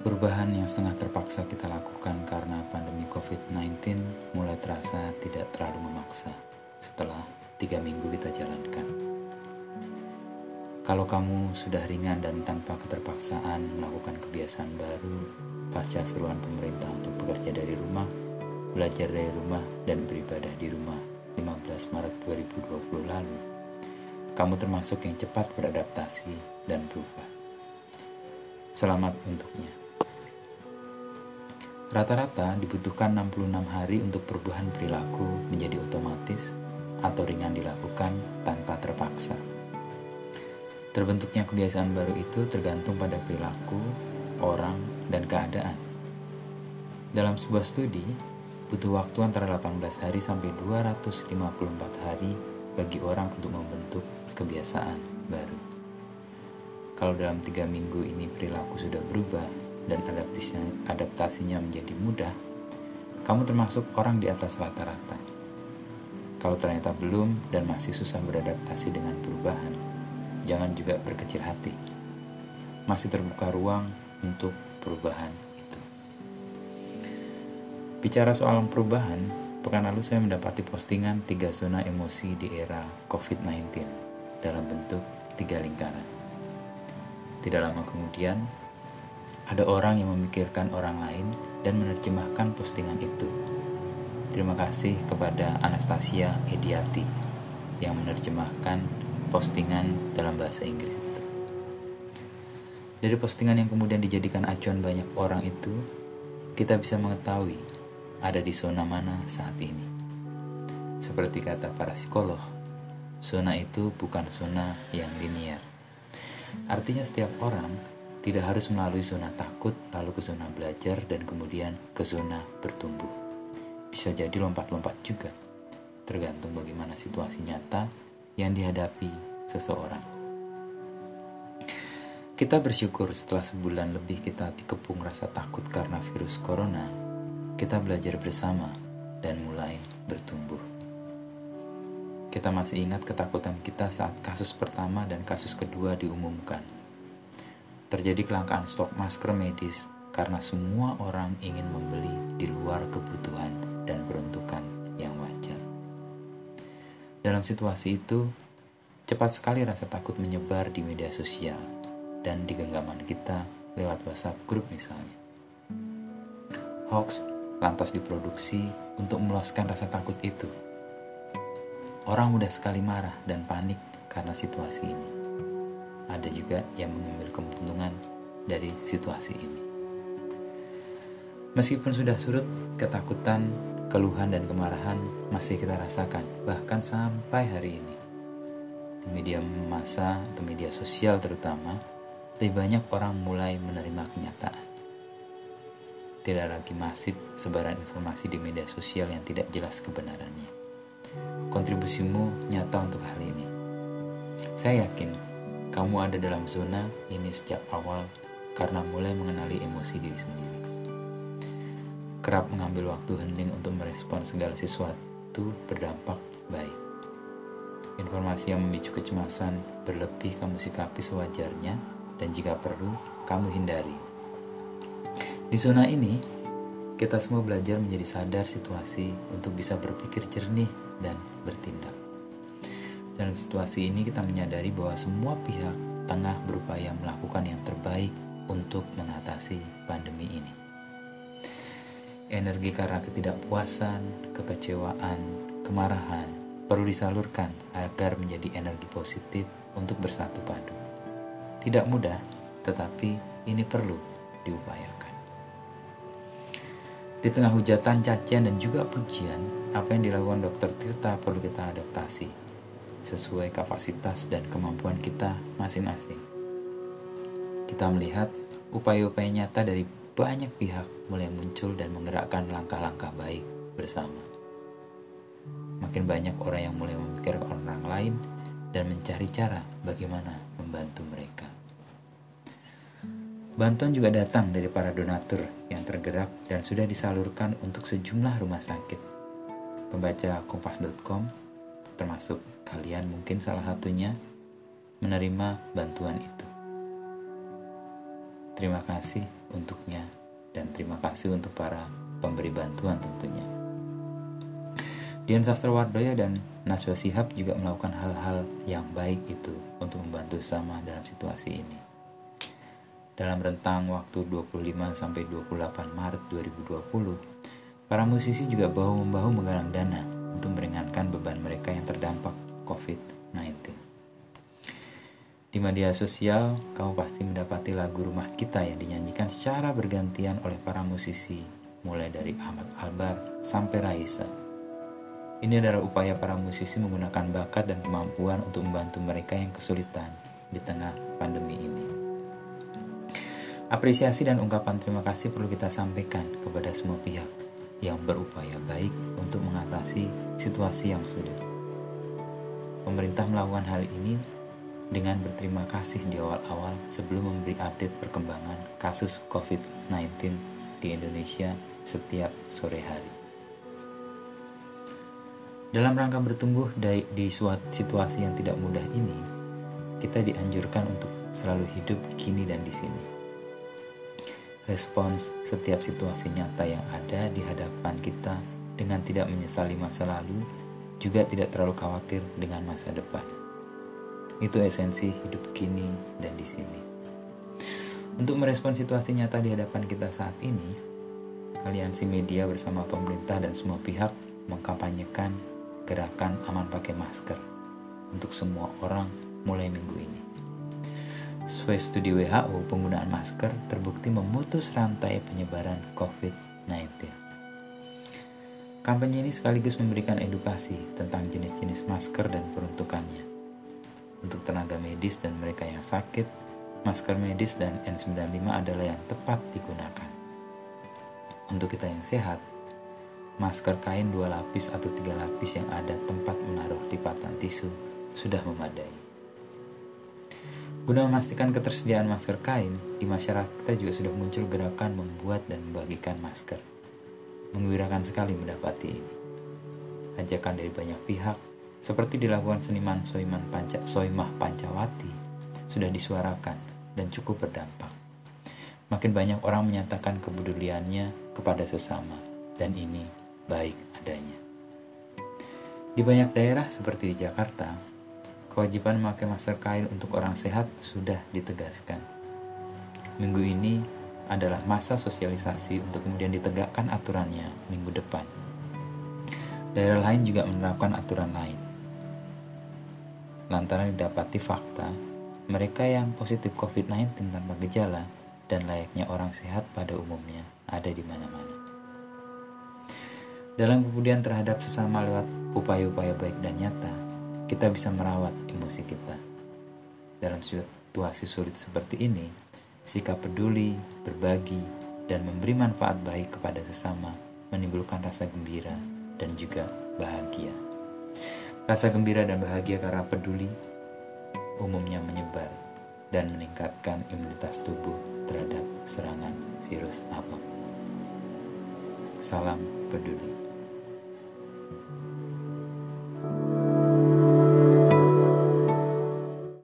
Perubahan yang setengah terpaksa kita lakukan karena pandemi COVID-19 mulai terasa tidak terlalu memaksa setelah tiga minggu kita jalankan. Kalau kamu sudah ringan dan tanpa keterpaksaan melakukan kebiasaan baru pasca seruan pemerintah untuk bekerja dari rumah, belajar dari rumah, dan beribadah di rumah 15 Maret 2020 lalu, kamu termasuk yang cepat beradaptasi dan berubah. Selamat untuknya. Rata-rata dibutuhkan 66 hari untuk perubahan perilaku menjadi otomatis atau ringan dilakukan tanpa terpaksa. Terbentuknya kebiasaan baru itu tergantung pada perilaku, orang, dan keadaan. Dalam sebuah studi, butuh waktu antara 18 hari sampai 254 hari bagi orang untuk membentuk kebiasaan baru. Kalau dalam tiga minggu ini perilaku sudah berubah, dan adaptasinya, adaptasinya menjadi mudah, kamu termasuk orang di atas rata-rata. Kalau ternyata belum dan masih susah beradaptasi dengan perubahan, jangan juga berkecil hati. Masih terbuka ruang untuk perubahan itu. Bicara soal perubahan, pekan lalu saya mendapati postingan tiga zona emosi di era COVID-19 dalam bentuk tiga lingkaran. Tidak lama kemudian, ada orang yang memikirkan orang lain dan menerjemahkan postingan itu. Terima kasih kepada Anastasia Ediati yang menerjemahkan postingan dalam bahasa Inggris itu. Dari postingan yang kemudian dijadikan acuan banyak orang itu, kita bisa mengetahui ada di zona mana saat ini. Seperti kata para psikolog, zona itu bukan zona yang linear. Artinya setiap orang tidak harus melalui zona takut, lalu ke zona belajar, dan kemudian ke zona bertumbuh. Bisa jadi lompat-lompat juga, tergantung bagaimana situasi nyata yang dihadapi seseorang. Kita bersyukur setelah sebulan lebih kita dikepung rasa takut karena virus corona, kita belajar bersama dan mulai bertumbuh. Kita masih ingat ketakutan kita saat kasus pertama dan kasus kedua diumumkan terjadi kelangkaan stok masker medis karena semua orang ingin membeli di luar kebutuhan dan peruntukan yang wajar. Dalam situasi itu, cepat sekali rasa takut menyebar di media sosial dan di genggaman kita lewat WhatsApp grup misalnya. Hoax lantas diproduksi untuk meluaskan rasa takut itu. Orang mudah sekali marah dan panik karena situasi ini ada juga yang mengambil keuntungan dari situasi ini. Meskipun sudah surut, ketakutan, keluhan, dan kemarahan masih kita rasakan, bahkan sampai hari ini. Di media massa atau media sosial terutama, lebih banyak orang mulai menerima kenyataan. Tidak lagi masif sebaran informasi di media sosial yang tidak jelas kebenarannya. Kontribusimu nyata untuk hal ini. Saya yakin kamu ada dalam zona ini sejak awal karena mulai mengenali emosi diri sendiri. Kerap mengambil waktu hening untuk merespon segala sesuatu berdampak baik. Informasi yang memicu kecemasan berlebih kamu sikapi sewajarnya dan jika perlu kamu hindari. Di zona ini, kita semua belajar menjadi sadar situasi untuk bisa berpikir jernih dan bertindak. Dalam situasi ini kita menyadari bahwa semua pihak tengah berupaya melakukan yang terbaik untuk mengatasi pandemi ini. Energi karena ketidakpuasan, kekecewaan, kemarahan perlu disalurkan agar menjadi energi positif untuk bersatu padu. Tidak mudah, tetapi ini perlu diupayakan. Di tengah hujatan, cacian, dan juga pujian, apa yang dilakukan Dr. Tirta perlu kita adaptasi sesuai kapasitas dan kemampuan kita masing-masing. Kita melihat upaya-upaya nyata dari banyak pihak mulai muncul dan menggerakkan langkah-langkah baik bersama. Makin banyak orang yang mulai memikirkan orang lain dan mencari cara bagaimana membantu mereka. Bantuan juga datang dari para donatur yang tergerak dan sudah disalurkan untuk sejumlah rumah sakit. Pembaca kompas.com termasuk kalian mungkin salah satunya menerima bantuan itu. Terima kasih untuknya dan terima kasih untuk para pemberi bantuan tentunya. Dian Sastrowardoyo dan Najwa Sihab juga melakukan hal-hal yang baik itu untuk membantu sama dalam situasi ini. Dalam rentang waktu 25 sampai 28 Maret 2020, para musisi juga bahu-membahu menggalang dana untuk meringankan beban mereka yang terdampak Di media sosial, kamu pasti mendapati lagu rumah kita yang dinyanyikan secara bergantian oleh para musisi, mulai dari Ahmad Albar sampai Raisa. Ini adalah upaya para musisi menggunakan bakat dan kemampuan untuk membantu mereka yang kesulitan di tengah pandemi ini. Apresiasi dan ungkapan terima kasih perlu kita sampaikan kepada semua pihak yang berupaya baik untuk mengatasi situasi yang sulit. Pemerintah melakukan hal ini dengan berterima kasih di awal-awal sebelum memberi update perkembangan kasus COVID-19 di Indonesia setiap sore hari. Dalam rangka bertumbuh di suatu situasi yang tidak mudah ini, kita dianjurkan untuk selalu hidup kini dan di sini. Respons setiap situasi nyata yang ada di hadapan kita dengan tidak menyesali masa lalu, juga tidak terlalu khawatir dengan masa depan. Itu esensi hidup kini dan di sini. Untuk merespon situasi nyata di hadapan kita saat ini, aliansi media bersama pemerintah dan semua pihak mengkampanyekan gerakan aman pakai masker untuk semua orang mulai minggu ini. Sesuai studi WHO, penggunaan masker terbukti memutus rantai penyebaran COVID-19. Kampanye ini sekaligus memberikan edukasi tentang jenis-jenis masker dan peruntukannya. Untuk tenaga medis dan mereka yang sakit, masker medis dan N95 adalah yang tepat digunakan. Untuk kita yang sehat, masker kain dua lapis atau tiga lapis yang ada tempat menaruh lipatan tisu sudah memadai. Guna memastikan ketersediaan masker kain, di masyarakat kita juga sudah muncul gerakan membuat dan membagikan masker. Mengwirakan sekali mendapati ini. Ajakan dari banyak pihak seperti dilakukan seniman Soiman Panca, Soimah Pancawati, sudah disuarakan dan cukup berdampak. Makin banyak orang menyatakan kepeduliannya kepada sesama, dan ini baik adanya. Di banyak daerah seperti di Jakarta, kewajiban memakai masker kain untuk orang sehat sudah ditegaskan. Minggu ini adalah masa sosialisasi untuk kemudian ditegakkan aturannya minggu depan. Daerah lain juga menerapkan aturan lain lantaran didapati fakta mereka yang positif COVID-19 tanpa gejala dan layaknya orang sehat pada umumnya ada di mana-mana. Dalam kemudian terhadap sesama lewat upaya-upaya baik dan nyata, kita bisa merawat emosi kita. Dalam situasi sulit seperti ini, sikap peduli, berbagi, dan memberi manfaat baik kepada sesama menimbulkan rasa gembira dan juga bahagia. Rasa gembira dan bahagia karena peduli umumnya menyebar dan meningkatkan imunitas tubuh terhadap serangan virus apa pun. Salam peduli.